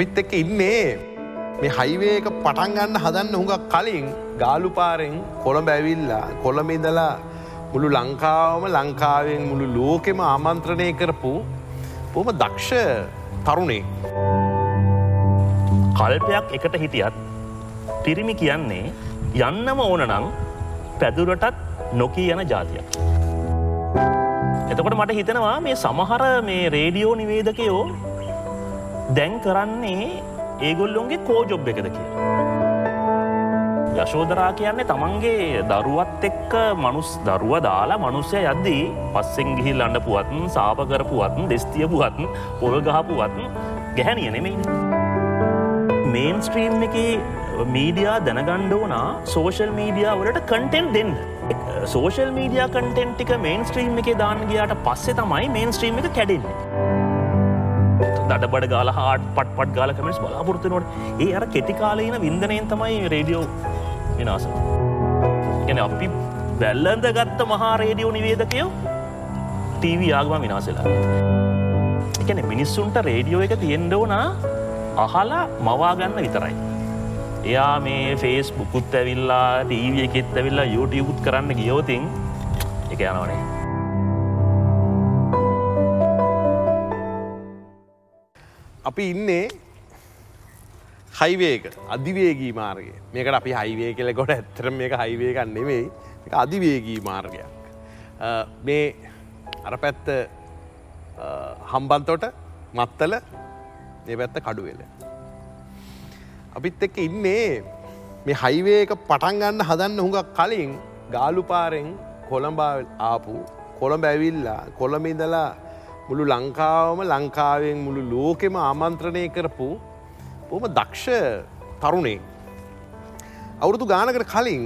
අපිත් එක්ක ඉන්නේ මේ හයිවේක පටන්ගන්න හදන්න හුඟක් කලින් ගාලුපාරෙන් කොළඹ ඇවිල්ලා කොළඹඉදලා මුළු ලංකාවම ලංකාවෙන් මුළු ලෝකෙම ආමන්ත්‍රණය කරපු බොම දක්ෂ තරුණේ. කල්පයක් එකට හිටියත් පිරිමි කියන්නේ යන්නම ඕන නං පැදුරටත් නොකී යන ජාතියක්. එතකොට මට හිතනවා මේ සමහර මේ රේඩියෝ නිවේදකයෝ දැන් කරන්නේ ඒගොල්ලොන්ගේ කෝජොබ් එකද කිය. යශෝදරා කියන්නේ තමන්ගේ දරුවත් එක්ක මනුස් දරුව දාලා මනුස්්‍යය යද්දී පස්සෙන් ගිහිල් අන්න පුවත්න් සාපකරපුවත්න් දෙස්තියපුවත් පොල්ගහපුවත් ගැහැනිය නෙමෙයි. මේන් ස්ට්‍රීම් එක මීඩියා දැනගණ්ඩෝනා සෝෂල් මීඩියා වලට කටෙන්් දෙන්න. සෝෂල් මීඩිය කටෙන්ටික මේන් ස්ට්‍රීම් එක දාන්න ගයාට පස්සේ තමයි මේන් ස්ට්‍රීම් එක කැඩෙන්නේ. දඩබඩ ගාල හාට පට පට ගාල කමස් බලාපොරත්තුනොට ඒ අර කෙටිකාලයන වින්දනයෙන් තමයි රේඩියෝ විනාස එන අපි බැල්ලන්ද ගත්ත මහා රේඩියෝ නිවේදකයෝ ටීව ආගම විනාසලා එකන මිනිස්සුන්ට රේඩියෝ එක තියෙන්ඩෝනා අහලා මවාගන්න විතරයි. එයා මේ ෆේස් බුකුත් ඇවිල්ලා ටීව එකෙත් ඇවිල්ලා යුටියකුත් කරන්න ගියෝතින් එක යනවනේ. අපි ඉන්නේ හයිවේක අධිවේගී මාර්ගය. මේකට අපි හයිවේ කෙල ගොඩ ඇත්තර මේක හයිවේකන්න නෙවෙයි එක අධිවේගී මාර්ගයක්. මේ අර පැත්ත හම්බන්තොට මත්තල ඒ පැත්ත කඩුවෙල. අපිත් එක්ක ඉන්නේ මේ හයිවේක පටන්ගන්න හදන්න හුඟක් කලින් ගාලුපාරෙන් කොළඹා ආපු කොළඹ ඇවිල්ලා කොළඹඉදලා මුළු ලංකාවම ලංකාවෙන් මුළු ලෝකෙම ආමන්ත්‍රණය කරපු බොම දක්ෂ තරුණේ. අවුරුදු ගානකට කලින්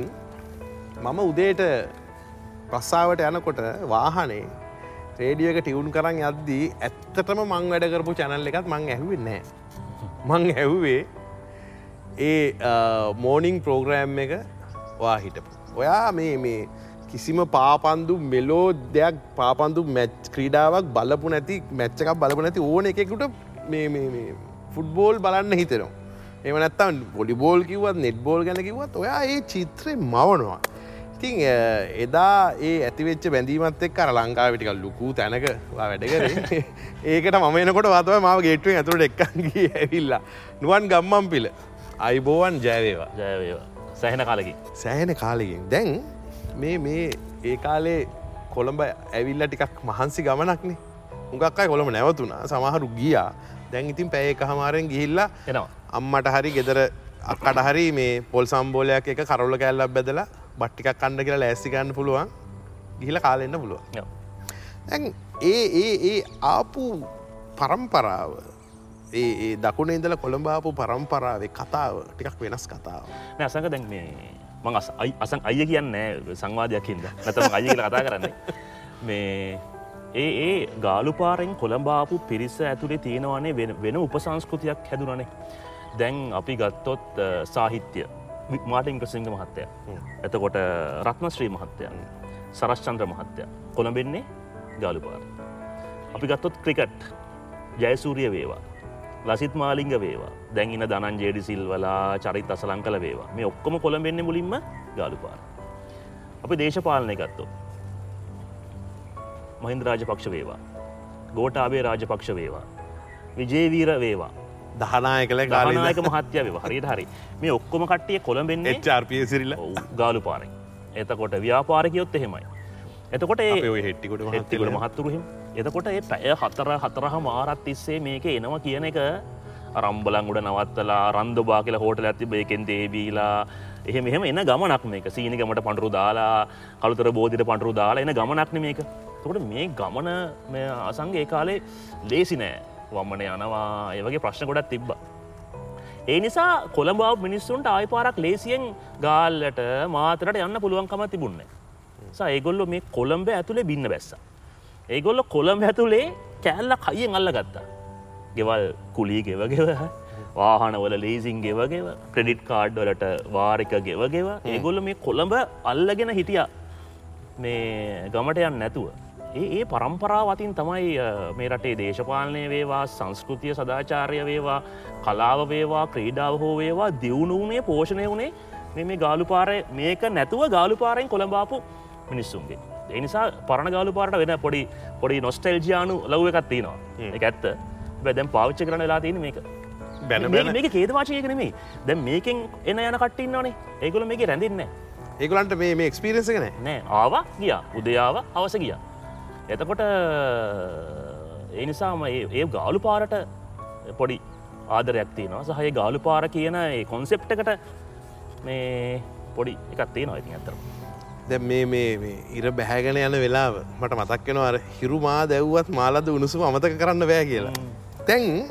මම උදේට ප්‍රස්සාාවට යනකොට වාහනේ රේඩියක ටියවුන් කරන්න යද්දී ඇත්තටම මං වැඩ කරපු චැනල් එකත් මං ඇහුවෙන්නේ. මං ඇහුවේ ඒ මෝනිං ප්‍රෝග්‍රෑම් එක වා හිටපු. ඔයා මේ මේ කිසිම පාපන්දු මෙලෝ දෙයක් පාපන්දු මැච් ක්‍රීඩාවක් බලපු නැති මැච්චකක් බලපු නැති ඕන එකෙකුට ෆුඩ්බෝල් බලන්න හිතෙනවා. එම නැත්තම් පොඩිබෝල් කිවත් නෙට් බෝල් ගැන කිවත් ඔයා ඒ චිත්‍රය මවනවා. ඉතින් එදා ඒ ඇතිවෙච්ච බැඳීමත් එක් අර ලංකාවිටික ලුකූ තැනක වැඩකර ඒකට මම එනකොට වාතව මාව ගේටුවෙන් ඇතුට එක්කන්ගේ ඇවිල්ලා. නුවන් ගම්මම් පිල අයිබෝවන් ජයවේවා. ජයවේවා. සැහෙන කාලකින්. සෑහෙන කාලකින්. දැන් මේ මේ ඒ කාලේ කොළඹ ඇවිල්ල ටිකක් මහන්සි ගමනක්නේ. උගක්කයි කොළඹ නැවතුනා සමහරු ගියා. දැන් ඉතින් පැය එක හමාරෙන් ගිහිල්ලා එනවා. අම්මට හරි ගෙදර අක්කට හරි මේ පොල් සම්බෝලයක් එක කරොල්ල කැල්ලක් බැදලා බට්ටිකක් කණ්ඩ කියලා ලෑස්සිකන්න පුළුවන්. ගිහිල කාලෙන්න පුළුවන්. ඇ ඒ ඒ ඒ ආපු පරම්පරාව ඒ දකුණ ඉදල කොළඹාපු පරම්පරාවේ කතාව ටිකක් වෙනස් කතාව නැසක දැන් මේ මං අසන් අය කියන්නේ සංවාධයක්කින්ද නැතම අය කියල කතා කරන්නේ. මේ ඒ ඒ ගාලුපාරෙන් කොළඹාපු පිරිස ඇතුළේ තියෙනවනේ වෙන උපසංස්කෘතියක් හැදුනනේ. දැන් අපි ගත්තොත් සාහිත්‍ය. මාටින් ප්‍රසිංග මහත්තය. එතකොට රත්න ශ්‍රී මහත්තය. සරශ්චන්ද්‍ර මහත්තය. කොළඹෙන්නේ ගාලුපාර. අපි ගත්තොත් ක්‍රිකට්. ජයසූරිය වේවා ලසිත් මාලිංග වේවා දැන්ඉන දනන් ජේඩි සිල්වලා චරිත් අසලං කල වේවා මේ ඔක්කොම කොළඹෙන්න මුලින්ම ගාලුපාර. අපි දේශපාලනය ගත්තෝ. මහින්ද රාජපක්ෂ වේවා. ගෝටාබේ රාජපක්ෂ වේවා. විජේවීර වේවා. දහනාය කළ ගාලනායක මහත්‍ය ව හරිට හරි මේ ඔක්කොම කට්ටිය කොළඹෙන්න චාර්පිය සිරිල්ල ගාලුපාරෙන් එතකොට ව්‍යාපාරකයොත් එහෙමයි. එතකොට ඒ හෙට්ටිකොට හෙත්තිකට මහත්තුරහිම එතකොට ඒ පැය හතර හතරහ මාරත් තිස්සේ මේක එනවා කියන එක රම්බලං උඩ නවත්තලා රන්දබා කියලා හෝටල ඇති බේකෙන් දේබීලා එහෙම එහෙම එන ගමනක් මේක සීනිකමට පටරු දාලා කළුතර බෝධිට පටරු දාලා එන ගමනක්න මේක තොට මේ ගමන අසන්ගේ කාලේ ලේසි නෑ වම්මන යනවා ඒවගේ ප්‍රශ්න ගොඩත් තිබ්බ. ඒ නිසා කොළඹාව මිනිස්සුන්ට ආයිපාරක් ලේසියෙන් ගාල්ලට මාතරට යන්න පුළුවන්කම තිබුන්නේ. ඒගොල්ලො මේ කොළඹ ඇතුළේ බින්න බැස්සා. ඒගොල්ල කොළම් ඇතුළේ කෑල්ල කයියෙන් අල්ල ගත්තා. ගෙවල් කුලී ගෙවගෙව වාහනවල ලේසින් ගෙවගෙව ක්‍රඩිට් කාඩ් වලට වාරික ගෙවගෙව ඒගොල්ල මේ කොළඹ අල්ලගෙන හිටිය මේ ගමට යන්න නැතුව ඒ ඒ පරම්පරාවතින් තමයි අ, මේ රටේ දේශපාලනය වේවා සංස්කෘතිය සදාචාරය වේවා කලාව වේවා ක්‍රීඩාව හෝ වේවා දියුණුවනේ පෝෂණය වුණේ මේ මේ ගාලුපාරය මේක නැතුව ගාලුපාරයෙන් කොළඹාපු මිනිස්සුන්ගේ. එනිසා පරණ ගාලුපාරට වෙන පොඩි පොඩි නොස්ටෙල්ජයානු ලව් එකත්තිනවා එක ඇත්ත. බැදැම් පාවිච්ච කරන වෙලා තියෙන මේක. බැන මේක කේදවාචය නෙමේ දැ මේකෙන් එන යන කට්ටින්නවනේ ඒගොල මේක රැඳන්න ඒගලන්ට මේ මේ එක්ස්පිරෙන්ස කන නෑ ආවා ගියා. උදයාව අවස ගිය. එතකොට ඒ නිසාම ඒ ගාලු පාරට පොඩි ආදරයක් තියෙනවා. සහය ගාලු පාර කියන කොන්සෙප්ටකට මේ පොඩි එකත්තිේ නොයිති ඇතරම දැ මේ මේ ඉර බැහැගෙන යන වෙලාව මට මතක්කෙනවා අර හිරුමා දැව්වත් මාලද උණුසුම අමතක කරන්න බෑ කියලා. තැන්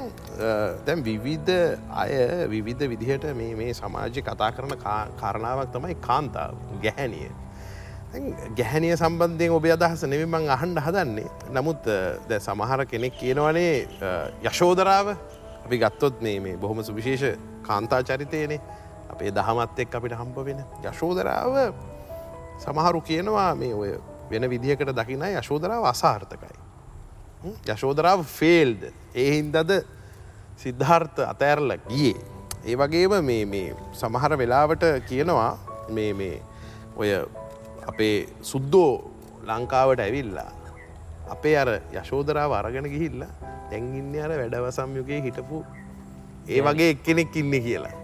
දැම් විවිධ අය විවිධ විදිහට මේ සමාජය කතා කරන කාරණාවක් තමයි කාන්තාව ගැහැනිය දැන් ගැහැනිය සම්බන්ධයෙන් ඔබ අදහස නෙවිමං අහන්ඩ හදන්නේ. නමුත් දැ සමහර කෙනෙක් කියනවනේ යශෝදරාව. අපි ගත්තොත් මේ මේ බොහොම සුවිශේෂ කාන්තා චරිතයනේ. අපේ දහමත් එක් අපිට හම්ප වෙන යශෝදරාව සමහරු කියනවා මේ ඔය වෙන විදිහකට දකින යශෝදරාව අසාර්ථකයි. හ්ම්? යශෝදරාව ෆේල්ඩ ඒහින්දද සිද්ධාර්ථ අතඇරල ගියේ. ඒ වගේම මේ මේ සමහර වෙලාවට කියනවා මේ මේ ඔය අපේ සුද්දෝ ලංකාවට ඇවිල්ලා අපේ අර යශෝදරාව අරගෙන ගිහිල්ල දැන්ගින්න අර වැඩවසම්යුගේ හිටපු ඒ වගේ එක්කෙනෙක් ඉන්න කියලා.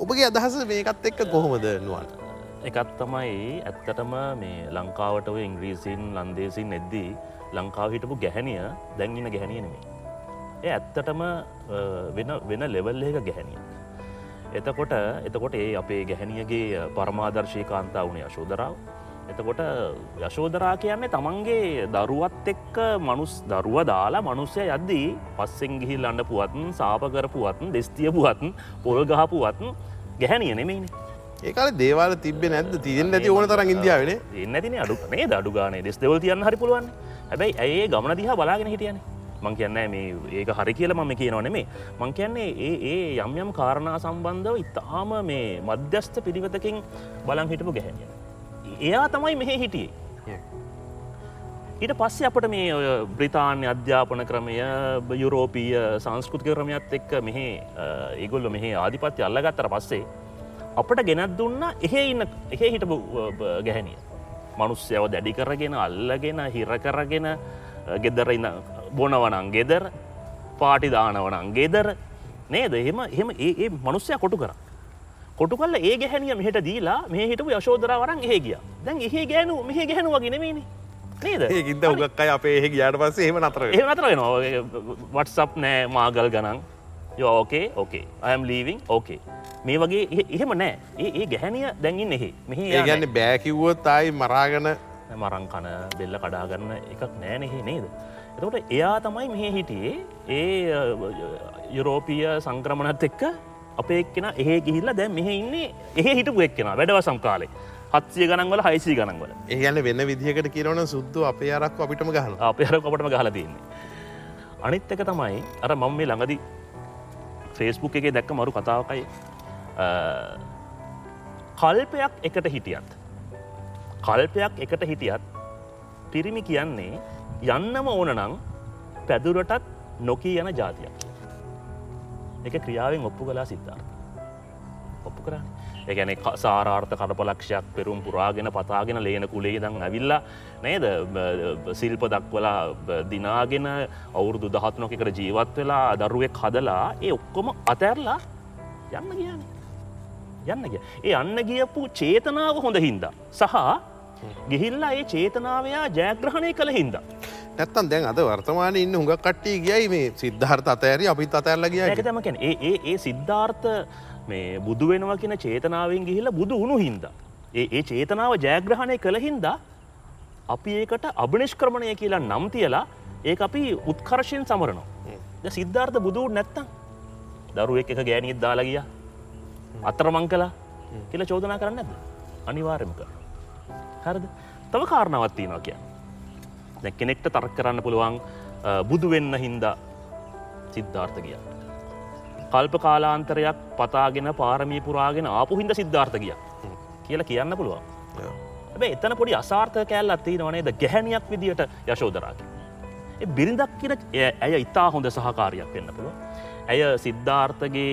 ඔබගේ අදහස මේකත් එක්ක කොහොමද නුවන්. එකත් තමයි ඇත්තටම මේ ලංකාවට ඔය ඉංග්‍රීසින් ලන්දේසින් එද්දී ලංකාව හිටපු ගැහැනිය දැන්ගන්න ගැහැනිය නෙමේ. ඒ ඇත්තටම අ, වෙන වෙන ලෙවල් එක ගැහැනිය. එතකොට එතකොට ඒ අපේ ගැහැනියගේ පරමාදර්ශී කාන්තා වුණේ යශෝදරාව. එතකොට යශෝදරා කියන්නේ තමන්ගේ දරුවත් එක්ක මනුස් දරුව දාලා මනුස්සය යද්දී පස්සෙන් ගිහි ලන්න පුවත්න් සාපකරපුවත්න් දෙස්තියපුවත්න් පොල් ගහපුවත්න් ගැහැනිය නෙමයිනේ ඒකාල දේවාල තිබෙ නැද තියෙන් නැති ඕන තරන් ඉදියාවෙන එන්නතින අඩු නේ. අඩු ගානේ දෙස් දෙවල් තියන්න හරි පුළුවන් හැබැයි ඇඒ ගමන දිහා බලාගෙන හිටියන? මං කියන්න මේ ඒක හරි කියල මම කියනව නෙමේ මං කියන්නේ ඒ ඒ යම් යම් කාරණා සම්බන්ධව ඉතාම මේ මධ්‍යස්ථ පිළිවෙතකින් බලන් හිටපු ගැහැනිය. එයා තමයි මෙහෙ හිටියේ. ඊට පස්සේ අපට මේ ඔය බ්‍රිතාන්‍ය අධ්‍යාපන ක්‍රමය යුරෝපීය සංස්කෘතික ක්‍රමයත් එක්ක මෙහි ඒගොල්ල මෙහි ආධිපත්‍ය අල්ලගත්තර පස්සේ අපට ගෙනත් දුන්න එහෙ ඉන්න එහෙ හිටපු ගැහැනිය මනුස්්‍යයව දැඩි කරගෙන අල්ලගෙන හිර කරගෙන ගෙදර ඉන්න බොනවනං ගෙදර පාටිදානවනං ගෙදර. නේද? එහෙම එහෙම ඒ ඒ මනුස්්‍යය කොටු කර. කොටු කල්ල ඒ ගැහැනිය මෙහට දීලා මේ හිටපු යශෝදරවරන් ඒ ගිය. දැන් එහේ ගැනු මෙහ ගැහනු වගෙනමේනි නේද? ඒකින්ද උගක් අයි අපේ එහෙ යාට පස්සේ එහෙම නතර එහ නතර වෙනවා. වටසප් නෑ මාගල් ගනන් යෝකේ ඕකේ අයම් ලීවිං ඕකේ මේ වගේ එහෙ- එහෙම නෑ. ඒ ඒ ගැහැනිය දැන්ගින් එහෙ මෙහි ඒ ගැන්න බෑකිව්වොත් අයි මරාගන. මරං කන බෙල්ල කඩාගන්න එකක් නෑනෙහි නේද. එතකොට එයා තමයි මෙහ හිටියේ. ඒ යුරෝපිය සංක්‍රමණත් එක්ක අපේ එක්කෙන එහෙ ගිහිල්ල දැන් මෙහ ඉන්නේ එහෙ හිටපු එක්කෙන වැඩව සම්කාලේ හත්සිය ගනන්වල හයිසි ගනන්වල ඒගැන්න වෙන්න විදිහකට කියරවන සුද්දු අපේ අරක් අපිටම ගහන අපේ හර කොපටම ගහලා තියන්නේ. අනිත් එක තමයි අර මම මේ ළඟදි ෆේස්බුක් එකේ දැක්ක මරු කතාවකයි අ, කල්පයක් එකට හිටියත් කල්පයක් එකට හිටියත් පිරිමි කියන්නේ යන්නම ඕනනං පැදුරටත් නොකී යන ජාතියක්. එක ක්‍රියාවෙන් ඔප්පු කලා සිද්ධාර්ථ. ඔප්පු කරන්න එකන සාරාර්ථ කරපලක්ෂයක් පෙරුම් පුරාගෙන පතාගෙන ලේන කුලේ දං ඇවිල්ලා නේද? සිල්ප දක්වලා දිනාගෙන අවුරුදු දහත් නොකට ජීවත් වෙලා දරුවෙක් හදලා ඒ ඔක්කොම අතැරලා යන්න කියන යන්න ගිය. ඒ අන්න ගියපු චේතනාව හොඳ හින්දා සහ ගිහිල්ලා ඒ චේතනාවයා ජයග්‍රහණය කළ හින්දා. නැත්තන් දැන් අද වර්තමාන ඉන්න හුඟ කට්ටි ගියයි මේ සිද්ධාර්ථ අතඇරි අපිත් අතඇල්ල ගිය ඒක තමකැන ඒ ඒ ඒ සිද්ධාර්ථ මේ බුදු වෙනවා කියන චේතනාවෙන් ගිහිල්ල බුදු උුණු හින්දා. ඒ ඒ චේතනාව ජයග්‍රහණය කළ හින්දා අපි ඒකට අභනිෂ්ක්‍රමණය කියලා නම් තියලා ඒ අපි උත්කර්ශයෙන් සමරනවා. ද සිද්ධාර්ථ බුදුූ නැත්තම් දරුවෙක් එක ගෑනීත් දාලගිය අතර මං කලා කියල චෝදනා කරන්න ඇද අනිවාර්යම කර. හරද තව කාරණවත්තිනවා කිය. දැ කෙනෙක්ට තරක් කරන්න පුළුවන් අ, බුදු වෙන්න හින්දා සිද්ධාර්ථ කිය. කල්ප කාලාන්තරයක් පතාගෙන පාරමී පුරාගෙන ආපු හින්ද සිද්ධාර්ථ කිය කියලා කියන්න පුළුවන්. ඇබ එතන පොඩි අසාර්ථ කෑල් අත්ති නොනේද ගැහැනියක් විදිට යශෝදරාක. බිරිඳක් කියන ඇය ඉතා හොඳ සහකාරයක් වෙන්න පුළුව. ඇය සිද්ධාර්ථගේ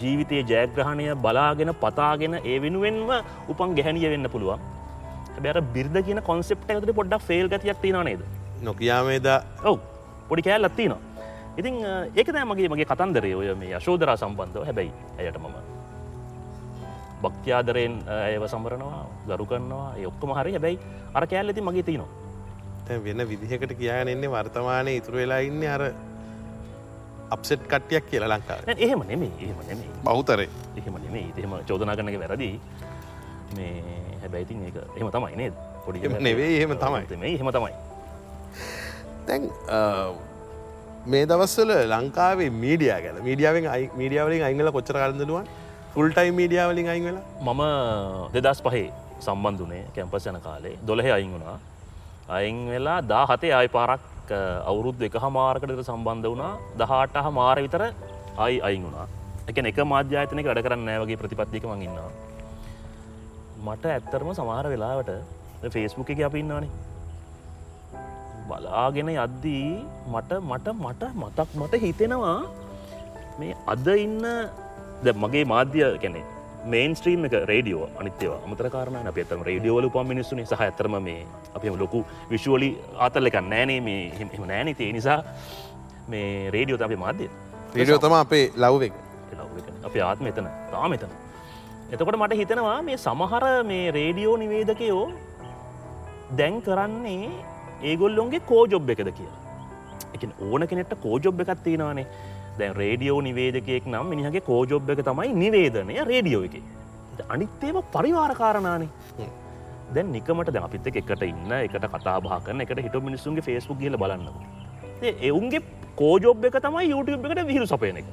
ජීවිතයේ ජයග්‍රහණය බලාගෙන පතාගෙන ඒ වෙනුවෙන්ම උපන් ගැහැනිය වෙන්න පුළුවන්. බැර බිර්ද කියන කොන්සෙප්ට ඇතුට පොඩ්ඩක් ෆේල් ගතියක් තින නේද? නොකයාමේද ඔව්. පොඩි කෑල් ලත්තිනවා ඉතින් ඒක මගේ මගේ කතන්දරේ ඔය මේ අශෝදරා සම්බන්ධව හැබැයි ඇයට මම භක්තියාදරයෙන් ඇයව සම්බරනවා ගරු කරනවා. ඔක්කොම හරි. හැබැයි අර කෑල් ඇති මගේ තිනවා වෙන විදිහකට කියන්න එන්නේ වර්තමානය ඉතුරු වෙලා ඉන්න අර අප්සෙට් කට්ටියක් කියලා ලංකාව. එහෙම නෙමේ එහෙම නෙමේ බෞතරේ එහෙම නෙමේ එහෙම චෝදනා කරනක වැරදි. මේ හැබැයිතින් ඒක එහෙම තමයි නේද? පොඩි නෙවේ එහෙම තමයි. එහෙම තමයි. තැන් මේ දවස්සල ලංකාවේ මීඩිය ගැන මීඩියාවෙන් මීඩියාවලින් අංගල කොච්චර කලදනුවන් ෆුල්ටයි මීඩියාවලින් අයින් වෙලා? මම දෙදස් පහේ සම්බන්ධනේ කැම්පස් යන කාලේ. දොළහෙ අයින් වුණා. අයින් වෙලා දා හතේ ආය පාරක් අවුරුද් එක හමාරකට සම්බන්ධ වුණා. දහට හ මාර විතර අයි අයින් වුණා. එක එක මාධ්‍යාතනක වැඩ කරන්න නෑවගේ ප්‍රතිපත්තික මඟන්නවා මට ඇත්තරම සමාර වෙලාවට ෆේස්බුක් එක අපින්නවානේ බලාගෙන යද්දී මට මට මට මතක් මට හිතෙනවා මේ අද ඉන්න ද මගේ මාධ්‍ය කැනෙ මේන් ස්ත්‍රීම් එක රේඩියෝ අනිත්‍යව අමතරකාරන අප ඇතම රේඩියෝල පම් මිනිස්සුනි. සහ ඇතරම මේ අපම ලොකු විශ්ුවලි ආතල්ල එක නෑනේ මේ හෙම නෑන තිය නිසා මේ රේඩියෝ අපේ මාධ්‍ය. රේඩියෝ තම අපේ ලව්වෙක් අපේ ආත්ම එතන. තාම එතන. එතකොට මට හිතනවා මේ සමහර මේ රේඩියෝ නිවේදකයෝ දැන් කරන්නේ ඒගොල්ලොන්ගේ කෝජොබ් එකද කියලා. එක ඕන කෙනෙට කෝජොබ් එකත් තියෙනවානේ. දැන් රේඩියෝ නිවේදකයෙක් නම් මිනිහගේ කෝජොබ් එක තමයි නිවේදනය රේඩියෝ එක. අනිත්තේම පරිවාරකාරණානේ දැන් නිකමට දැ අපිත එකට ඉන්න එකට කතා බා කරන එකට හිට මිනිසුන්ගේ ෆේස්බුක් කියල බලන්න එවුන්ගේ කෝජොබ් එක තමයි YouTube එකට විහිරු සපයන එක.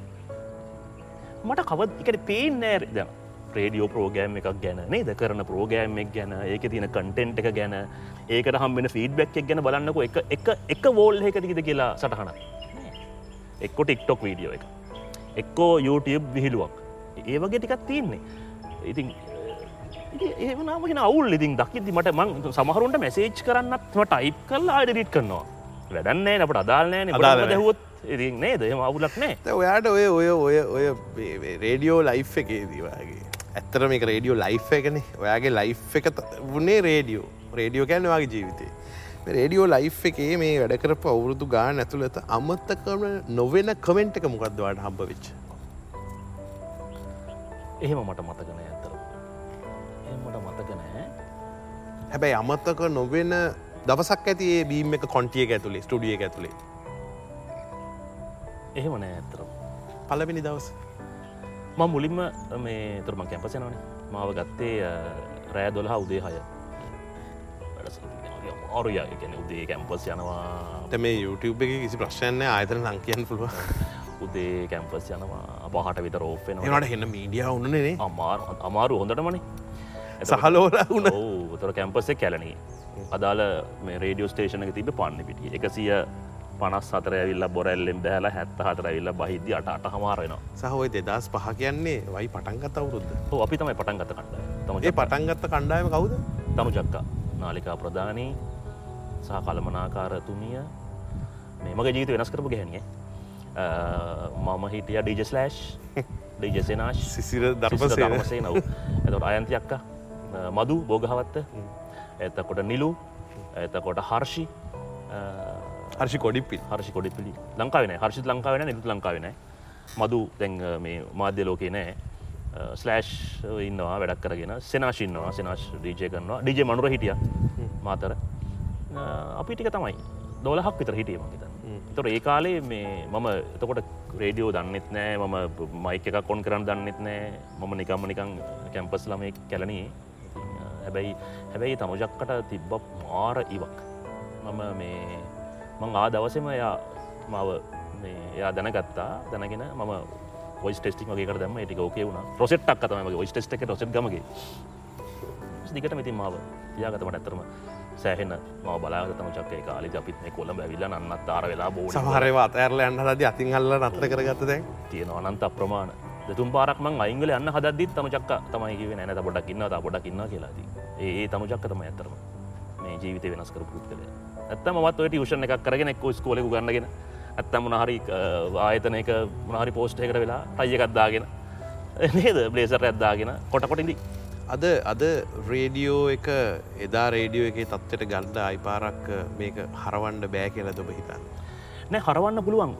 මට කවත් එකට පේෙන් නෑර දැ රේඩියෝ ප්‍රෝගෑම් එකක් ගැන නේද? කරන ප්‍රෝගෑම් එක් ගැන ඒක තියන කටෙන්ට් එක ගැන. ඒකට හම්බෙන ෆීඩ්බැක් එක් ගැන බලන්නක එක එක එක වෝල් එකටිකිද කියලා සටහනයි එක්කො ටික්ටොක් වීඩියෝ එක. එක්කෝ YouTube විහිළුවක්. ඒ වගේ ටිකත් තියන්නේ. ඉතින් ඒමනාමගෙන අවුල්. ඉතින් දකිති මට මං සමහරුන්ට මැසේජ් කරන්නත්ම ටයිප් කල්ලා අඩිරිට් කරනවා. වැඩන්නේ අපට අදාල්නෑ අදාල දැහුවොත් ඉතින් නේද? එම අවුලක් නෑ. ඔයාට ඔය ඔය ඔය ඔය රේඩියෝ ලයි් එකේ දීවාගේ ඇත්තර මේක රේඩියෝ ලයි් එකන. ඔයාගේ ලයි් එක වනේ රේඩියෝ. රේඩියෝ කැන්න වගේ ජීවිතේ. රේඩියෝ ලයි් එකේ මේ වැඩකරපු අවුරුදු ගාන ඇතුළත අමත්තකම නොවෙන කමෙන්ට් එක මොකක්දවාට හම්බ වෙච්ච? එහෙම මට මතකන ඇතර එමට මතකනෑ හැබැයි අමත්තක නොවෙන දවසක් ඇති ඒ බීම එක කොන්ටිය ඇතුළේ ස්ටඩිය ඇතුළේ. එහෙම නෑ ඇතර පලවෙනි දවස ම මුලින්ම මේ තුරම කැම්පසනනේ මාව ගත්තේ රෑ දොළහා උදේ හය. අරුය ගැන උදේ කැම්පස් යනවා. මේ YouTube එක කිසි ප්‍රශ්යන්න ආයතන ලංකියන් පුළුව උදේ කැම්පස් යනවා. පහට විත රෝපෙන නට හෙන්න මීඩිය උන්නනේ අමාර. අමාරු හොඳටමනේ. සහලෝල වුණ. තොර කැම්පස්සේ කැලනී අදාල මේ රේඩියෝ ස්ටේෂනක තිබ පන්න පිටිය එකසිය පනස් සතර ඇවිල්ල බොරැල්ලෙන් බෑල හැත්ත හතර ඇවිල්ල බහිද අට අට හමාරෙනවා සහෝය දෙදස් පහ කියන්නේ වයි පටන්ගත අවුරුද්ද? අපි තමයි පටන්ගත කණ්ඩ තමගේ පටන්ගත්ත කණ්ඩායම කවුද? තමු ජක්කා නාලිකා ප්‍රධානී සහ කළමනාකාරතුමිය මේමගේ ජීවිත වෙනස් කරපු ගැහැනිය මම හිටිය ඩිජස්ලෑෂ් ඩිජසනාශ් සිසිර ධර්මසේ නව ඇතට අයන්තියක්ක මදු බෝගහවත්ත. ඇතකොට නිලු ඇතකොට හර්ෂි හර්ෂි කොඩිපි හර්ෂි කොඩිපිලි ලංකාවන හර්ෂි ලංකාවන නිතු ලංකාවන මදු දැන් මේ මාධ්‍ය ලෝකේ නෑ. ස්ලෑෂ් ඉන්නවා වැඩක් කරගෙන. සෙනාශින්නවා සෙනශ් ඩීජය කරනවා. ඩිජ මනුර හිටිය. මාතර. අපි ටික තමයි. දොලහක් විතර හිටියම හිත තොර ඒ කාලේ මේ මම එතකොට රේඩියෝ දන්නෙත් නෑ. මම මයික එකක් කොන් කරන්න දන්නෙත් නෑ. මම නිකම්ම නිකං කැම්පස් ළමය කැලනී හැබැයි හැබැයි තමුජක්කට තිබ්බ මාර ඉවක්. මම මේ මං ආ දවසම එයා මව එයා දැනගත්තා. දැනගෙන මම ොස් ටෙස්ටික් වගේ දම ටික ෝකේ වුණ. රොසෙට්ක් තම ොස් ටෙස්ට එක රොසෙට් ගමගේ. දිකට මෙති මාව යාගතමට ඇතරම සෑහෙන ම බලාගතම චක්කේ කාලි අපිත් මේ කොළඹ ඇවිල්ල නන්නත් අර වෙලා බෝ සමහරවා අතඇරල යන්න ලද අතින් හල්ල නතර කරගත දැන්. තියෙන අනන්ත අප්‍රමාණ. දෙතුම් පාරක්ම අයිංගල යන්න හදදත් තනුචක්ක තමයි කිව නැත පොඩක් ඉන්න පොඩක් ඉන්න කියලාද ඒ තනුචක්ක තම ඇතරම මේ ජීවිත වෙනස් කර පුත් කළ ඇත්තම මත් ඔට ෂණ එකක් කරගෙන එක්ක ස්කෝලෙ ගන්නගෙන ඇත්තම මොනහරි ආයතනයක මොනහරි පෝස්්ටයකට වෙලා ටයියකත්දාගෙන නේද? බ්ලේසර ඇද්දාගෙන කොටකොටිදි අද අද රේඩියෝ එක එදා රේඩියෝ එක තත්වට ගන්ඩ අයිපාරක් මේක හරවන්ඩ බෑ කියල දොබ හිතන්න. නෑ හරවන්න පුළුවන්.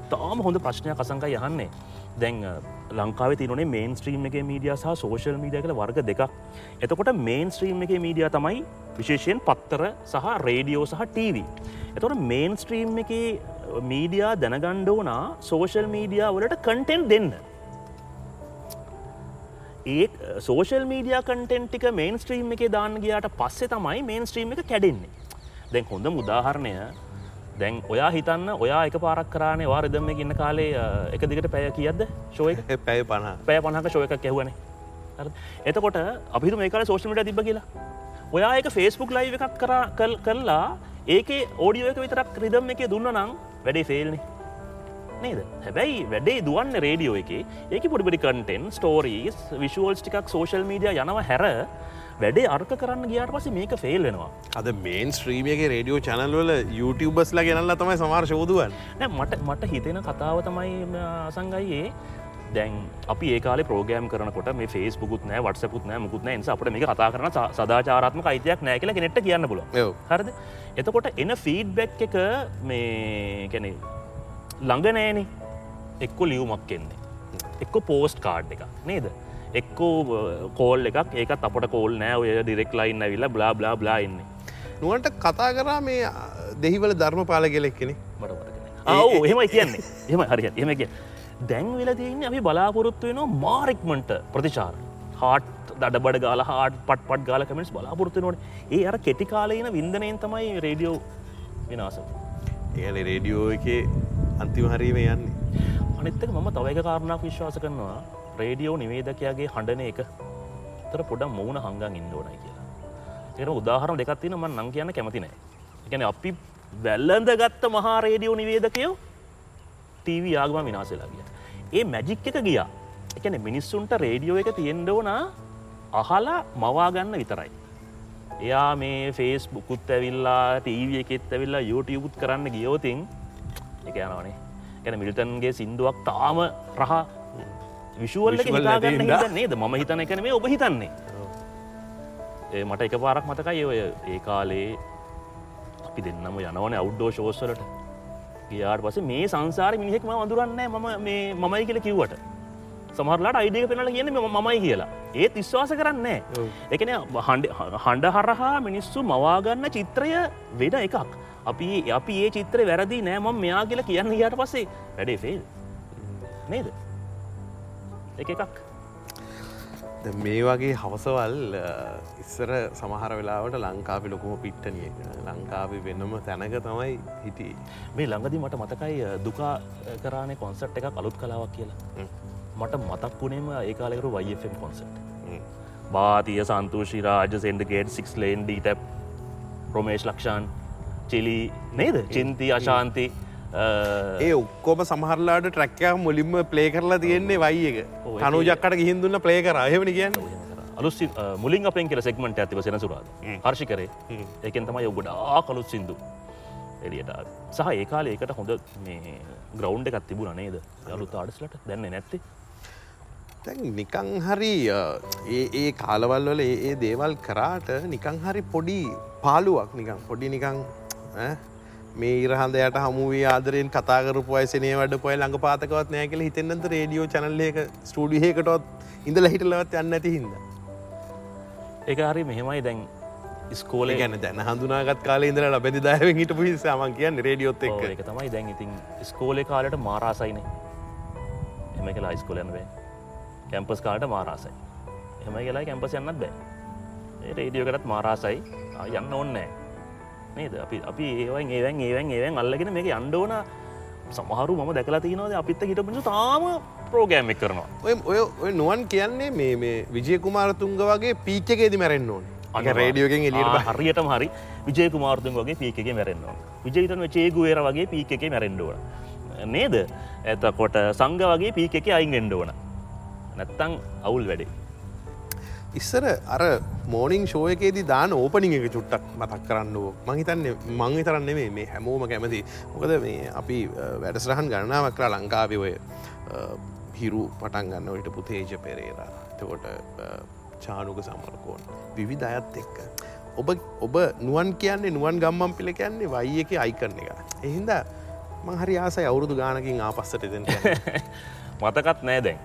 ඉතාම හොඳ ප්‍රශ්නය කසංක යහන්නේ දැන් ලංකාව තිනේ මේන් ස්ත්‍රීම් එක මීඩිය සහ සෝෂල් මීඩිය කළ වර්ග දෙකක් එතකොට මේන් ස්ත්‍රීම් එක මීඩිය තමයි විශේෂයෙන් පත්තර සහ රේඩියෝ සහ ටීව. එතොට මේන් ස්ත්‍රීම් එක මීඩියා දැනගණ්ඩෝනා සෝෂල් මීඩියා වලට කටෙන්් දෙන්න. ඒ සෝෂල් මීඩිය කටෙන්ටික මේන් ස්ත්‍රීම් එක දාන්න ගයාට පස්සේ තමයි මේන් ස්ත්‍රීම් එක කැඩෙන්නේ. දැන් හොඳ මුදාහරණය දැන් ඔයා හිතන්න ඔයා එක පාරක් කරානේ වා රදම ගන්න කාලේ එක දිගට පැය කියද්ද ශෝය පැය පණ පැය පණක ශෝයක කැවන එතකොට අපි මේකල සෝෂමට තිබ කියලා. ඔයා එක ෆේස්බුක් ලයිව එකක් කර කල් කරලා ඒක ඕඩියෝ එක විතරක් රිදම් එක දුන්න නම් වැඩේ ෆෙල්නේ නේද? හැබැයි වැඩේ දුවන්න රේඩියෝ එක. ඒක පොඩිපඩි කටෙන් ස්ටෝරීස් විශුවල්ස් ටිකක් සෝශල් මීඩිය යනව හැර වැඩේ අර්ක කරන්න ගියාට පස මේක ෆෙල් වෙනවා. අද මේන් ස්ත්‍රීමියගේ රඩියෝ චනල්වල YouTubeබස්ලා ගෙනල්ල තමයි සමාර ශෝදුවන් මට මට හිතෙන කතාව තමයි සංගයියේ දැන් අපි ඒකාල ප්‍රෝගෑම් කරනකොට මේ ෆේස් පුකුත් නෑ වටසපුත් නෑ මුකුත් නෑ. නිසා අපට මේ කතා කරන සදාචාරත්ම අයිතියක් නෑ කියලා ගෙනෙට කියන්න පුල හරද? එතකොට එන ෆීඩ්බැක් එක මේ කැනෙ ළඟනෑන එක්කො ලියවමක් එන්නේ. එක්ක පෝස්ට් කාඩ් එක නේද එක්කෝ කෝල් එකක්. ඒකත් අපට කෝල් නෑ. ඔය ඩිරෙක් ලයින්න විල්ල බ්ලා බ්ලා බ්ලා ඉන්න නුවන්ට කතා කරා මේ දෙහිවල ධර්ම පාල කෙලෙක් කෙනෙ ඔව එහෙමයි කියන්නේ. එම හරි එම කිය දැන් වෙලදන්න අපි බලාපොරොත්තු වෙන මාරෙක්මට ප්‍රතිචාර. හාට් දඩබඩ ගාල හාට පට පට ගාල කමෙන්ස් බලාපොරත්තු නොට ඒ අර කෙටි කාලයන වින්දනයෙන් තමයි රේඩියෝ විනාස ඒන රේඩියෝ එක අන්තිම හරීම යන්නේ. අනිත්තක මම තවයික කාරණක් විශ්වාස කරනවා රේඩියෝ නිවේදකයාගේ හඬන එක. තර පොඩ මූුණ හංගන් ඉන්දෝනයි කියලා. එන උදාහරණ දෙකත්තින මන් නං කියන්න කැමතිනෑ එකන අපි වැල්ලඳ ගත්ත මහා රේඩියෝ නිවේදකයෝ ටීව ආගම විනාසලා ගිය. ඒ මැජික් එක ගියා. එකන මිනිස්සුන්ට රේඩියෝ එක තියෙන්ඩෝනා අහලා මවාගන්න විතරයි. එයා මේ ෆේස් බුකුත් ඇවිල්ලා ටීව එකෙත් ඇවිල්ලා යෝටියකුත් කරන්න ගියෝතින් එක යනවනේ. ගැන මිල්තන්ගේ සිින්දුවක් තාම රහ විශුවල්ල හිතාගන්න හිත නේද ම හිතන එකන මේ ඔබ හිතන්නේ. මට එක පාරක් මතකයි ඔය ඒ කාලේ අපි දෙන්නම යනවන අවු්ඩෝ ශෝස්සලට ගියාට පස මේ සංසාර මිනිහෙක්ම වඳුරන්න මම මේ මමයි කියල කිව්වට. සමහරලාට අයිඩිය පෙනල කියන මමයි කියලා. ඒත් විශ්වාස කරන්නේ එකන හඬ හරහා මිනිස්සු මවාගන්න චිත්‍රය වෙන එකක්. අපි අපි ඒ චිත්‍ර වැරදි නෑම මෙයා කියලා කියන්න යාට පස්සේ වැඩේ ෆෙල් නේද එක එකක්. මේ වගේ හවසවල් ඉස්සර සමහර වෙලාවට ලංකාපි ලොකුම පිට්ටනිය. ලංකාපි වෙන්නම තැනක තමයි හිටිය. මේ ළඟදි මට මතකයි දුකා කරානේ කොන්සට් එක අලුත් කලාවක් කියලා. මට මතක් වුණේම ඒකාලෙකරු වයිFම් කොන්සට් බාතිය සන්තූෂි රාජ සෙන්ඩගේට සික්ස් ලේන් ඩීටැප් ප්‍රමේශ් ලක්ෂාන් චිලි නේද? චින්ති අශාන්ති ඒ ඔක්කොම සමහරලාට ට්‍රැක්කයක් මුලින්ම ප්ලේ කරලා තියෙන්නේ වයි එක. කනුජක්කට ගිහින් දුන්න ප්ලේ කර. හෙමනි කියන්න? අලුස් මුලින් අපෙන් කියල සෙක්මට ඇතිව සෙන සුරාද හර්ෂි කරේ ඒකෙන් තමයි ඔගොඩා කලුත් සිින්දු එලියට සහ ඒකාල ඒකට හොඳ මේ ග්‍රවන්් එකත් තිබුණ නේද? යලුත් ආඩස්ලට දැන්න නැත්තේ? තැන් නිකං හරි ඒ ඒ කාලවල් වල ඒ දේවල් කරාට නිකං හරි පොඩි පාලුවක් නිකං පොඩි නිකං මේ ඉරහන්දයට හමුවේ ආදරෙන් කතාකරපු අයසනේ වැඩ පොය ළඟ පාතකවත් නෑ කියල හිතෙන්න්නද රේඩියෝ චනල්ලක ස්ටඩියකටොත් ඉඳල හිටලවත් යන්න ඇති හිද ඒක හරි මෙහෙමයි. දැන් ස්කෝල ගැන දැන හඳුනාගත් කාල ඉදර ලබැදි දායවෙන් හිට පිස මන් කියන්න රේඩියොත් එක එක තමයි. දැන් ඉතින් ස්කෝලේ කාලට මාරාසයින එම කියලා ස්කෝලයන්වේ කැම්පස් කාලට මාරාසයි. එම කියලා කැම්පස් යන්නත් බෑ. රේඩියෝකටත් මාරාසයි. යන්න ඔන්නෑ නේද? අපි අපි ඒවන් ඒවන් ඒවන් ඒවන් අල්ලගෙන මේක අන්ඩෝන සමහරු ම දැකලා තියනවද? අපිත්ත හිට පිසු තාම ප්‍රෝගෑම් එක් කරනවා. ඔය ඔය නුවන් කියන්නේ මේ මේ විජය කුමාරතුන්ග වගේ පීච්චකේද මැරෙන්න්න ඕන. අග රේඩියෝගෙන් එලියට හරියටම හරි. විජය කුමාර්තුන් වගේ පීකගේ මැරෙන්න්නවා විජයතන චේගුවේර වගේ පීක මැරෙන්ඩුවන නේද? ඇතකොට සංග වගේ පීක එක අයින්ගෙන්ඩ ඕන. නැත්තං අවුල් වැඩේ ඉස්සර අර මෝනිින් ෂෝයකේදී දාන ඕපනිං එක චුට්ටක් මතක් කරන්නුව මහිතන්නේ මං විතරන්න මේ මේ හැමෝම කැමති. මොකද මේ අපි වැඩසරහන් ගණනාවක් කර ලංකාවි ඔය හිරු පටන් ගන්න ඔට පුතේජ පෙරේරා. තකොට චානුක සමරකෝන්. විවිධ අයත් එක්ක. ඔබ ඔබ නුවන් කියන්නේ නුවන් ගම්මම් පිළ කියන්නේ වයි එක අයිකරන එක එහින්ද මහරි ආසයි අවුරුදු ගානකින් ආපස්සට දෙන්න මතකත් නෑ දැන්.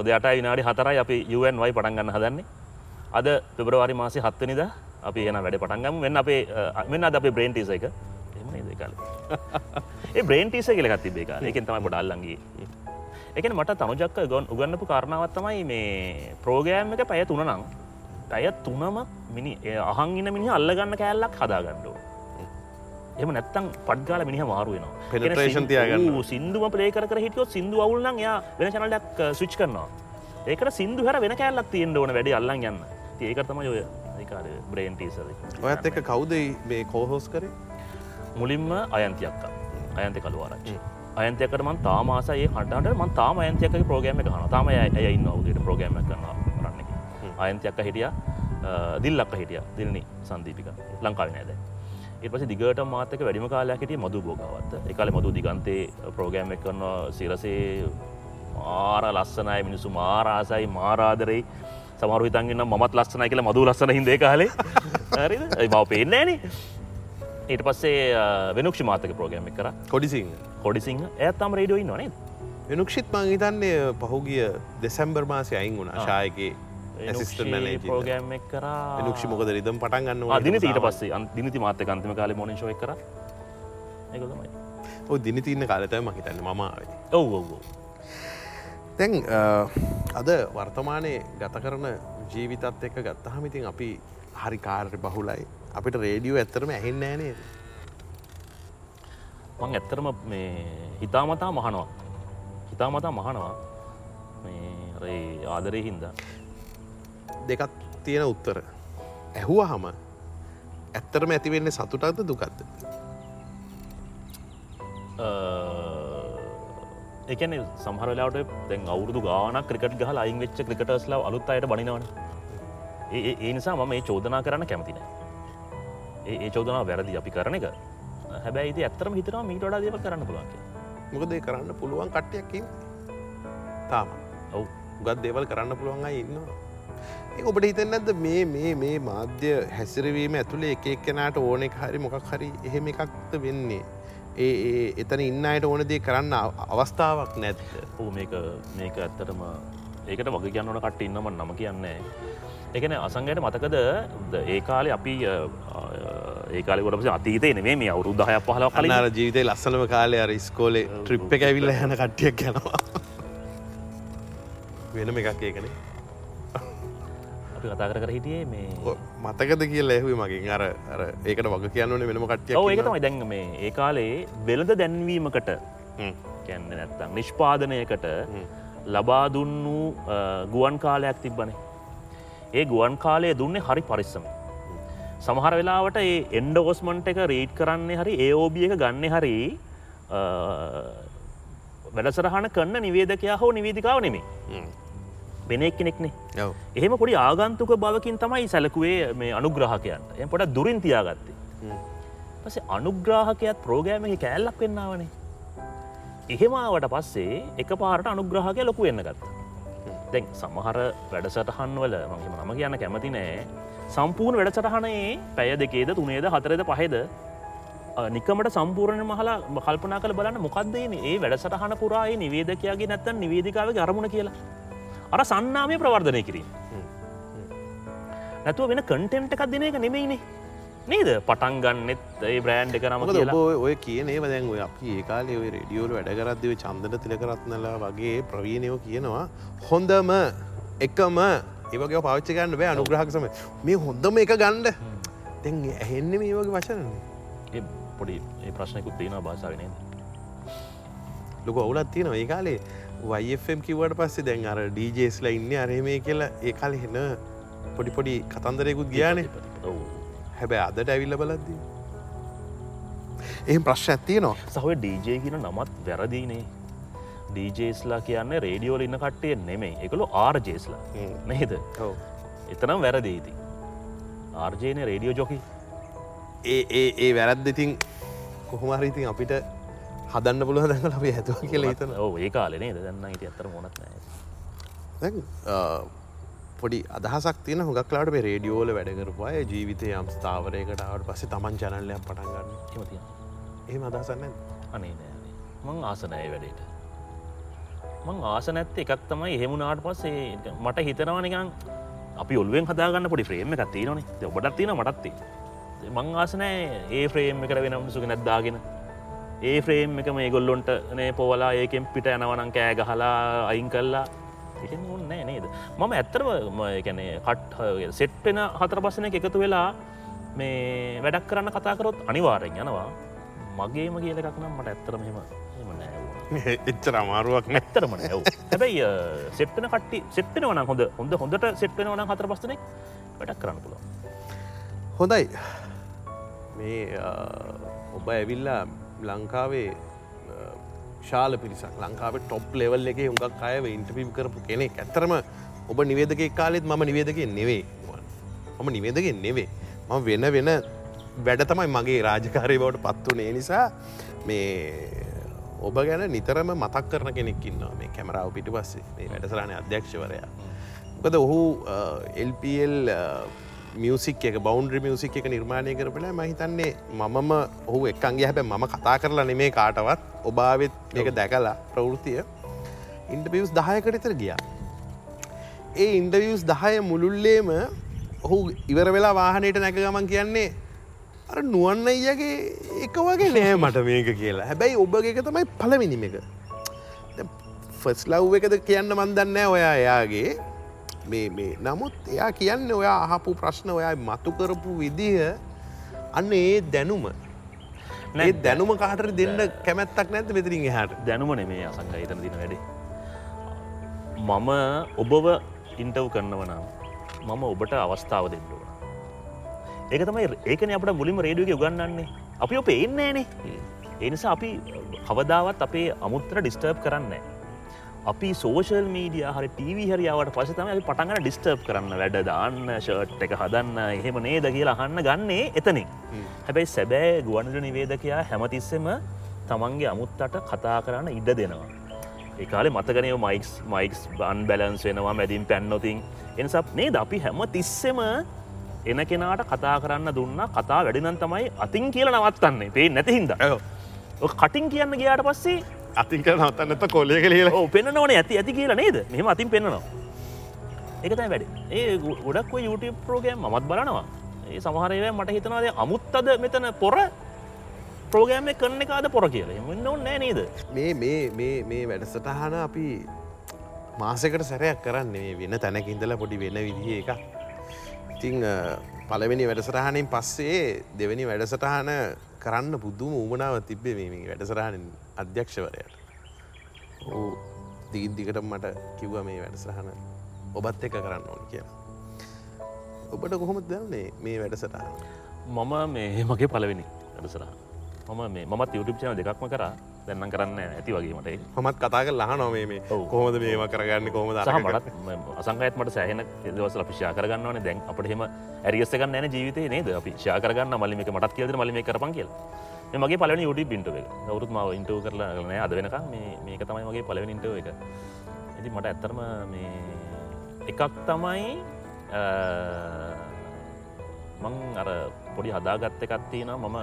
උදයට විනාඩි හතරයි අපි යුවන් වයි පටන් ගන්න හදන්නේ. අද පෙබරවාරි මාසි හත්වනිද අපි එන වැඩ පටන්ගම වෙන්න අපේ මෙන්න අද අපේ බ්‍රේන්ටිස එක. එම දෙකල ඒ බ්‍රේන්ටිස කියලගත් තිබේ එක එකෙන් තමයි පොඩල්ලගේ එකන මට තනුජක්ක ගොන් උගන්නපු කාරණාවත්තමයි මේ ප්‍රෝගෑම් එක පැය තුන නං පැය තුනම මිනි අහන් ඉන්න මිනි අල්ලගන්න කෑල්ලක් හදාගණ්ඩුව එම නැත්තම් පඩ්ගාල මිනිහ මාරුවෙනවා Penetration තියාගන්න. සිින්දුව පලේ කර හිටියෝ සිින්දු අවුල්ලන් යා වෙන චනලක් සුච් කරනවා. ඒකට සිින්දු හර වෙන කෑල්ලක් තියෙන්ට ඕන වැඩි අල්ලන් යන්න. ඒක තම ඔය ඒකාර බ්‍රේන්ටීසද ඔයත් එක කවුද මේ කෝහෝස් කරේ? මුලින්ම අයන්තියක්ක අයන්ත කළුවරච්චි අයන්තයකට මන් තාමාසයේ හටට මන් තාම අයන්තයක ප්‍රෝගෑම කන තාම ඇය ඉන්න වගේ ප්‍රෝගෑම කරන රන්න අයන්තයක්ක හිටිය දිල්ලක්ක හිටිය. දිල්නි සන්දීපික. ලංකාව නෑද එපස දිගට මාතක වැඩිම කාලයකට මදු බෝගවත්ත එකල මදු දිගන්තේ ප්‍රෝගෑම් එක කරන්න සිරසේ මාර ලස්සනයි මිනිසු මාරාසයි මාරාදරයි සමරු හිතන්ගන්න මත් ලස්සනයි කියලා මදු ලස්සන හිදේ කාලේ. හරි මව පේෙන්නේන ඊට පස්සේ වෙනුක්ෂි මාතක ප්‍රෝගෑම් එක කර. කොඩිසිං කොඩිසිංහ. ඇත්තම් රේඩියෝ ඉන්නනේ වෙනුක්ෂිත් මං හිතන්නේ පහුගිය දෙසැම්බර් මාසය අයින් වුණ ශායගේ ප්‍රෝගෑම් එක්. කරා. නුක්ෂි මොකද රිදම් පටන් ගන්න දින ඊට පස්සේ. දිනති මාත අන්තිම කාල මොන ශෝය කර. ඒකමයි ඔ දිනි තින්න කාලතය මහිතන්න මමාවේ ඔව් ඔව් තැන් අද වර්තමානය ගත කරන ජීවිතත් එක්ක ගත්තහමිතින් අපි හරි කාර්ය බහුලයි. අපිට රේඩියෝ ඇත්තරම ඇහෙන්න ෑනේ මං ඇත්තරම මේ හිතාමතා මහනවා. හිතාමතා මහනවා. ආදරය හින්දා දෙකක් තියෙන උත්තර. ඇහුව හම ඇත්තරම ඇතිවෙන්නේ සතුටක්ද දුකක්ද? එකන සහරලාට දැන් අවුරදු ගානක් ක්‍රිකට ගහ අයින් වෙච්ච ක්‍රිකටස්ලා අලුත් අයට බනිනවන. ඒ නිසා මම මේ චෝදනා කරන්න කැමතින ඒ චෝදනා වැරදි අපි කරන එක. හැබැයි ඇත්තරම හිතනවා මීට වඩා දේව කරන්න පුළුවන්ක මොකදේ කරන්න පුළුවන් කට්ටයක්කින් තාම. ඔවු. ගත් දේවල් කරන්න පුළුවන් අයි ඉන්නවා ඒ ඔබට හිතන්න ඇද මේ මේ මේ මාධ්‍ය හැසිරවීම ඇතුළේ එක එක්කෙනට ඕනෙ හරි මොකක් හරි එහෙම එකක්ද වෙන්නේ? ඒ එතන ඉන්න අයට ඕනදේ කරන්න අවස්ථාවක් නැත්ත ඕ මේක මේක ඇත්තටම ඒකට වග කියන්නවන කට ඉන්නම නම කියන්නේ. එකන අසංගයට මතකද? ඒ කාලේ අපි ඒකාලකොට අතීතය නෙේ මේ අවුරුද්ධහය පහල කලනාර ජීවිතය ලස්සනම කාලය අර ස්කෝලේ ට්‍රිප් එක ඇවිල්ල යන කට්ටියක් යනවා. වෙනම එකක් ඒකනේ අපි කතා කර කර හිටියේ මේ මතකද කියල ඇහුයි මගින්. අර අර ඒකට වග කියන්නන වෙනම කට්ටිය ඒකතමයි දැන් මේ ඒ කාලේ වෙළඳ දැන්වීමකට කැන්න නැත්තම් නිෂ්පාදනයකට ලබා දුන්නු ගුවන් කාලයක් තිබ්බනේ. ඒ ගුවන් කාලය දුන්නේ හරි පරිස්සම. සමහර වෙලාවට ඒ එන්ඩෝස්මන්ට එක රීට් කරන්නේ හරි ඒෝබිය එක ගන්න හරි වැඩසරහන කන්න නිවේදකයා හෝ නිවේදිකාව නෙමේ වෙනෙක් කෙනෙක්නේ එහෙම පොඩි ආගන්තුක බවකින් තමයි සැලකුවේ මේ අනුග්‍රහකයන්ට. එ පොට දුරින් තියාගත්තේ. පස අනුග්‍රාහකයත් ප්‍රෝගෑම කෑල්ලක් වෙන්නාවනේ. එහෙමාවට පස්සේ එක පාරට අනුග්‍රහකය ලොකු වෙන්න ගත්ත. දැන් සමහර වැඩසටහන් වල මම නම කියන්න කැමති නෑ. සම්පූර්ණ වැඩසටහනේ පැය දෙකේද තුනේද හතරද පහෙද නිකමට සම්පූර්ණ මහලා කල්පනා කළ බලන්න මොකක්දේ ඒ වැඩසටහන පුරායි නිවේදකයාගේ නැත්තන් නිවේදිකාව අරමුණ කියලා අර සන්නාමය ප්‍රවර්ධනය කිරීම. නැතුව වෙන කටෙන්ට් එකක් දෙන එක නෙමයිනේ. නේද? පටන් ගන්නෙත් ඒ බ්‍රෑන්් එක නම ඔය කියනේ දැන් ඔය අපි ඒකාලේ ඔය රඩියෝල වැඩගරත්දව චන්දන තිලකරත්නලා වගේ ප්‍රවීණයෝ කියනවා. හොඳම එකම ඒවගේ පාච්ච ගන්න බෑ අනුග්‍රහක්සම මේ හොඳම එක ගණ්ඩ තැන් ඇහෙන්න මේ වගේ වචන පොඩි ඒ ප්‍රශ්නයකුත් තියෙන භාෂාවනද ලොක ඔවුලත් තියෙනවා. ඒ කාලේ වයිFම් කිවට පස්සේ දැන් අර ඩීජේස්ලා ඉන්න. අරමේ කියලා ඒ කල හෙන පොඩිපොඩි කතන්දරයකුත් ගියානේ. හැබැ අදට ඇවිල්ල බලද්දී එහම ප්‍රශ් ඇත්තිය නවා සහය ඩීජය කියන නමත් වැරදිනේ. ඩීජේස්ලා කියන්න රේඩියෝල ඉන්න කට්ටිය නෙමේ එකළු ආර්ජේස්ලා ඔව්. එතනම් වැරදීති ආර්ජයනය රේඩියෝ ජොකි. ඒ ඒ ඒ වැරද්ද ඉතින් කොහොමරිඉතින් අපිට හදන්න පුළුව දැඟ අපි ඇතුව කියලා හිතන ඒ කාලනේ දන්න ඉති අත්තර මොනත් නෑ පොඩි අදහසක් තියෙන හොගක්ලාට මේ රේඩියෝල වැඩකරපුය ජීවිතය යම් ස්ථාවරයකටාවට පස්සේ තමන් චැනල්ලයක් පටන්ගන්න එහෙම අදහසන්න අනේ නෑ මං ආසනය වැඩේට. මං ආස නැත්ත එකක් තමයි එහෙමුණනාට පස්සේ මට හිතනවා නිකං අපි ඔල්ුවෙන් හදාගන්න පොඩි ෆ්‍රේම් එකක් තියෙනනේ ඔබටත් තියෙන මටත්ති මං ආසනෑ ඒ ෆ්‍රේම් එකට වෙනම් සුක නැද්දාගෙන ඒ ෆ්‍රේම් එක මේ ගොල්ලොන්ට නේ පොවලා ඒකෙන් පිට යනවනං කෑ ගහලා අයින් කල්ලා ඉතින් ඔන්නෑ නේද? මම ඇත්තරම කැනේ කට් සෙට්ටෙන හතර පස්සන එකතු වෙලා මේ වැඩක් කරන්න කතා කරොත් අනිවාරෙන් යනවා. මගේම කියල එකක් නම් මට එම නෑ එච්චර අමාරුවක් නැ. ඇත්තරම නැව හැබැයි සෙට්න කට්ටි සෙට්න වන හොඳ හොඳ හොඳට සෙට්න වන හතර පස්සනෙක් වැඩක් කරන්න පුළුව හොඳයි. මේ ඔබ ඇවිල්ලා ලංකාවේ අ, ශාල පිරිසක්. ලංකාවේ ටොප් ලෙවල් එක හුඟක් අයව ඉන්ටපිම් කරපු කෙනෙක්. ඇත්තරම ඔබ නිවේදක කාලෙත් මම නිවේදක නෙවේ මම නිවේදක නෙවේ මම වෙන වෙන වැඩ තමයි මගේ රාජකාරය බවට පත්වනේ නිසා මේ ඔබ ගැන නිතරම මතක් කරන කෙනෙක්කින්නවා මේ කැමරාව පිටි පස්සේ මේ වැඩසරාණය අධ්‍යක්ෂවරයා. මොකද ඔහු එල්පල් මියසික් එක බෞන්ඩ්‍රි මියසික් එක නිර්මාණය කරපලා මහිතන්නේ මමම ඔහු එක්කන්ගේ හැබැ මම කතා කරලා නෙමේ කාටවත්. ඔබාවත් මේක දැකලා ප්‍රවෘතිය. ඉන්ටපියස් දහයකට ඉතර ගියා. ඒ ඉන්ඩවියස් දහය මුළුල්ලේම ඔහු ඉවර වෙලා වාහනයට නැක ගමන් කියන්නේ අර නුවන්න අයියගේ එක වගේ නෑ මට මේක කියලා. හැබැයි ඔබගේ එක තමයි පලමිනිම එක. ෆස් ලව් එකද කියන්න මන්දන්නෑ ඔයා එයාගේ මේ මේ. නමුත් එයා කියන්න ඔයා අහපු ප්‍රශ්න ඔයා මතු කරපු විදිහ අන්න ඒ දැනුම. ඒ දැනුම කාටර දෙන්න කැමැත්තක් නැත මෙතරින් එහට? දැනුම නෙමේ අසංග හිතන දින වැඩේ. මම ඔබව ඉන්ටව් කරන්නවනම් මම ඔබට අවස්ථාව දෙන්නුවන ඒක තමයි ඒකන අපට මුලිම රේඩියක උගන්නන්නේ අපි ඔප එන්නේනේ එනිසා අපි කවදාවත් අපේ අමුත්තර ඩිස්ටර්බ් කරන්න අපි සෝෂල් මීඩිය හරි ටව හරියාවට පස තම අපි පටන්ගන ඩිස්ටර්බ් කරන්න වැඩ දාන්න ෂර්ට් එක හදන්න එහෙම නේද කියලා අහන්න ගන්නේ එතනින්. හැබැයි සැබෑ ගුවන්ට නිවේදකයා හැමතිස්සෙම තමන්ගේ අමුත්තට කතා කරන්න ඉඩ දෙනවා. ඒකාලේ මතකනය මයික්ස් මයික්ස් බන් බැලන්ස් වෙනවා මැදින් පැන්නොතින්. එනිසා නේද අපි හැම තිස්සෙම එන කෙනාට කතා කරන්න දුන්න කතා වැඩිනන් තමයි අතින් කියල නවත්තන්නේ. පේ නැතිහින්ද කටින් කියන්න ගයාට පස්සේ අතින් කර නවත්තන්නත කොලය කලලා ඕ පෙන්න්න ඕන ඇති ඇති කියලා නේද? මෙම අතින් පෙන්න්නනවා එකතයි වැඩ. ඒ ගොඩක් YouTube ප්‍රෝගෑම් මත් බලනවා. ඒ සමහරව මට හිතනාද අමුත්තද මෙතන පොර? ප්‍රෝගෑම කරන කාද පොර කියලා. එන්න නෑ නේද? මේ මේ මේ මේ වැඩසටහන අපි මාසකට සැරයක් කරන්නේ වෙන තැනක ඉඳලා පොඩි වෙන විදිහ එක ඉතිං පලවෙනි වැඩසටහනින් පස්සේ දෙවැනි වැඩසටහන කරන්න පුද්දුම උමනාව තිබ්බේ මේ වැඩසටහනින් අධ්‍යක්ෂවරයට. ඕ දීන්දිකට මට කිව්ව මේ වැඩසටහන ඔබත් එක කරන්න ඕන කියලා. ඔබට කොහොමත් දන්නේ මේ වැඩසටහන? මම මේ මගේ පලවෙනි වැඩසරහ මම මේ මත් YouTube චන දෙකක්ම කර. දැන්නම් කරන්න ඇති වගේමට හොමත් කතා කර ලහ නොවේ මේ. කොහොමද මේම කරගන්න කොහොමද සහ මටත් අසංගයත් මට සෑහන දවස අපි ශා කරගන්නවන දැන් අපට හෙම ඇරියස්සක න ජීවිතය නේද? අපි ශා කරගන්න මලිමික මටත් කියද මලිම කරපන් කියල. මගේ පලවනි යුට පින්ටුව එක. ගවරුත් මාව ඉන්ටව කරලා කරන අද වෙනකම් මේ මේක තමයි මගේ පලවෙන ඉන්ටව එක. ඇති මට ඇත්තරම මේ එකක් තමයි මං අර පොඩි හදාගත්ත එකත්තින මම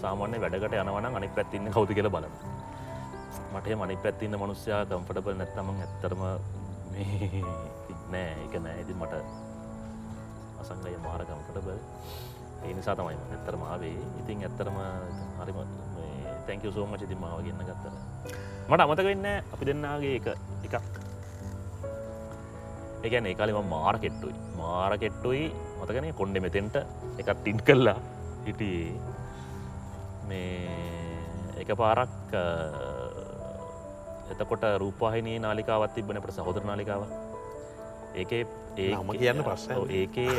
සාමාන්‍ය වැඩකට යනවන අනි පැත්තින්න කවති කියල බල මට මනි පැත්තින්න මනුස්්‍යයා කම්ෆටබල් නැත්තම ඇත්තරම මේ නෑ. එක නෑ. ඉති මට අසංගය මාර කම්ෆටබල් ඒ නිසා තමයි ඇත්තරම ආවේ. ඉතින් ඇත්තරම හරිම තැංක සෝම චති මාව ගන්න ගත්තර මට අමතක වෙන්න අපි දෙන්නාගේ එක. එකක්. එකන ඒකාලෙම මාර කෙට්ටුයි. මාර කෙට්ටුයි. මතකන කොන්්ඩෙ මෙතෙන්ට එකත් ටින් කල්ලා හිටියේ. මේ එක පාරක් අ, එතකොට රූපවාහිනී නාලිකාවත් තිබනට සහෝදර නාලිකාව ඒකේ ඒ කියන්න නෑ. ඒකේ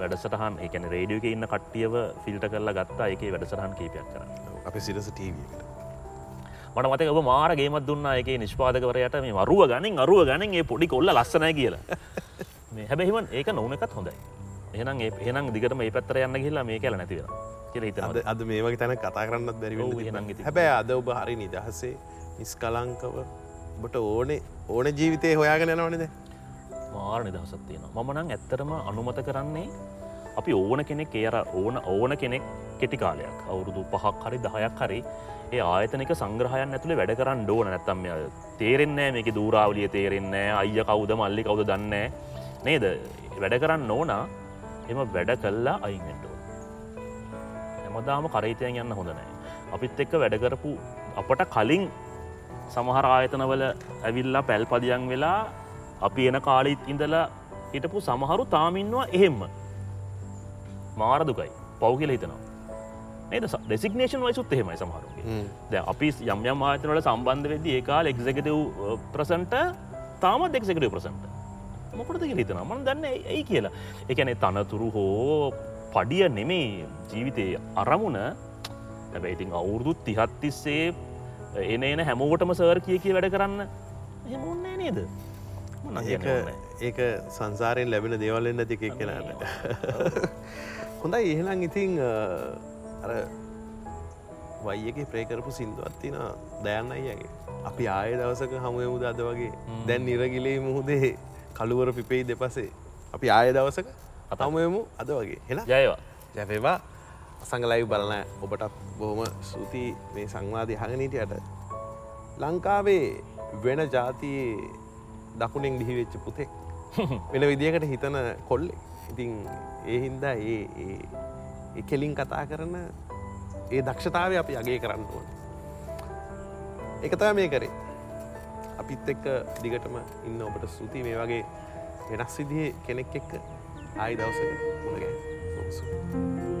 වැඩසටහන් ඒකන රේඩියක ඉන්න කට්ටියව ෆිල්ට කරලා ගත්තා ඒකේ වැඩසටහන් කීපයක් කරන්න අප සිරස ටීවකට මට මතක ඔබ මාර ගේමත් දුන්න එක නිෂ්පාදකවරයට මේ වරුව ගනින් අරුව ගනින් ඒ පොඩි කොල්ල ලස්සනය කියලා මේ හැබැහිම ඒක නොනකත් හොඳයි එහනම් ඒ එහනම් දිගට මේ පැත්තර යන්න කියලා මේ කියල නැතිව කියල හිතන අද මේ වගේ තැන කතා කරන්නත් බැරි ඔව්, වෙන්න එහෙනම් තිබුණා. ඉතින්. හැබැයි අද ඔබ හරි නිදහසේ නිස්කලංකව ඔබට ඕනේ ඕන ජීවිතය හොයාගෙන යනවනද මාර නිදහසත් තියෙනවා. මම නම් ඇත්තරම අනුමත කරන්නේ අපි ඕන කෙනෙක් ඒර ඕන ඕන කෙනෙක් කෙටි කාලයක් අවුරුදු පහක් හරි දහයක් හරි ඒ ආයතනක සංග්‍රහයන් ඇතුළේ වැඩ කරන්න ඕන. නැත්තම් මෙ තේරෙන්නේ මේක දූරාවලිය තේරෙන්නේ අයිය කවුද මල්ලි කවුද දන්නේ නේද? වැඩ කරන්න ඕන එම වැඩ කල්ලා අයින්ෙන්ටෝ හැමදාම කරයිතයන් යන්න හොඳනෑ අපිත් එක්ක වැඩ කරපු අපට කලින් සමහර ආයතනවල ඇවිල්ලා පැල්පදියන් වෙලා අපි එන කාලීත් ඉඳලා හිටපු සමහරු තාමින්වා එහෙම්ම. මාරදුකයි පව් කියල හිතනවා. නේද? ඩෙසිගනේෂන් වයිසුත් එහෙමයි සමහරුගේ ද අපි යම් යම් ආතනවල සම්බන්ධ වෙද ඒකාල එක්සකටව් ප්‍රසන්ට තාමත් එක්සකටව ප්‍රසන්ට මොකටද කියල හිතන මන් දන්න ඇයි කියලා. එකනේ තනතුරු හෝ පඩිය නෙමේ ජීවිතයේ අරමුණ. හැබැයි ඉතින් අවුරුදුත් තිහත් තිස්සේ එන එන හැමෝටම සර් කිය කිය වැඩ කරන්න. එහෙමොන්නේ නේද? මොන ඒක සංසාරයෙන් ලැබෙන ඇති එකක් කෙනට හොඳයි එහෙනම් ඉතිං අර වයියගේ ප්‍රේකරපු සිින්දුවත්තින දයන්න අයගේ අපි ආය දවසක හමුයමුද අද වගේ? දැන් නිරගිලේ මුහුදේ කළුවර පිපෙයි දෙපසේ. අපි ආය දවසක අතමයමු අද වගේ. හෙන ජයවා ජැපේවා සංගලයි බලන ඔබටත් බොහොම සූතියි මේ සංවාධය හඟනීටයට ලංකාවේ වෙන ජාතියේ දකුණෙන් දිහිවෙච්ච පුතෙක් වෙන විදිකට හිතන කොල්ලෙ ඉතින් ඒ හින්දා ඒ කෙලින් කතා කරන ඒ දක්ෂතාව අපි අගේ කරන්න ඕන. එකතා මේ කරේ. අපිත් එක්ක දිගටම ඉන්න ඔබට සූතියි මේ වගේ වෙනස් විදිහ කෙනෙක් එක්ක ආයි දවසක මුණගෑ සෝසු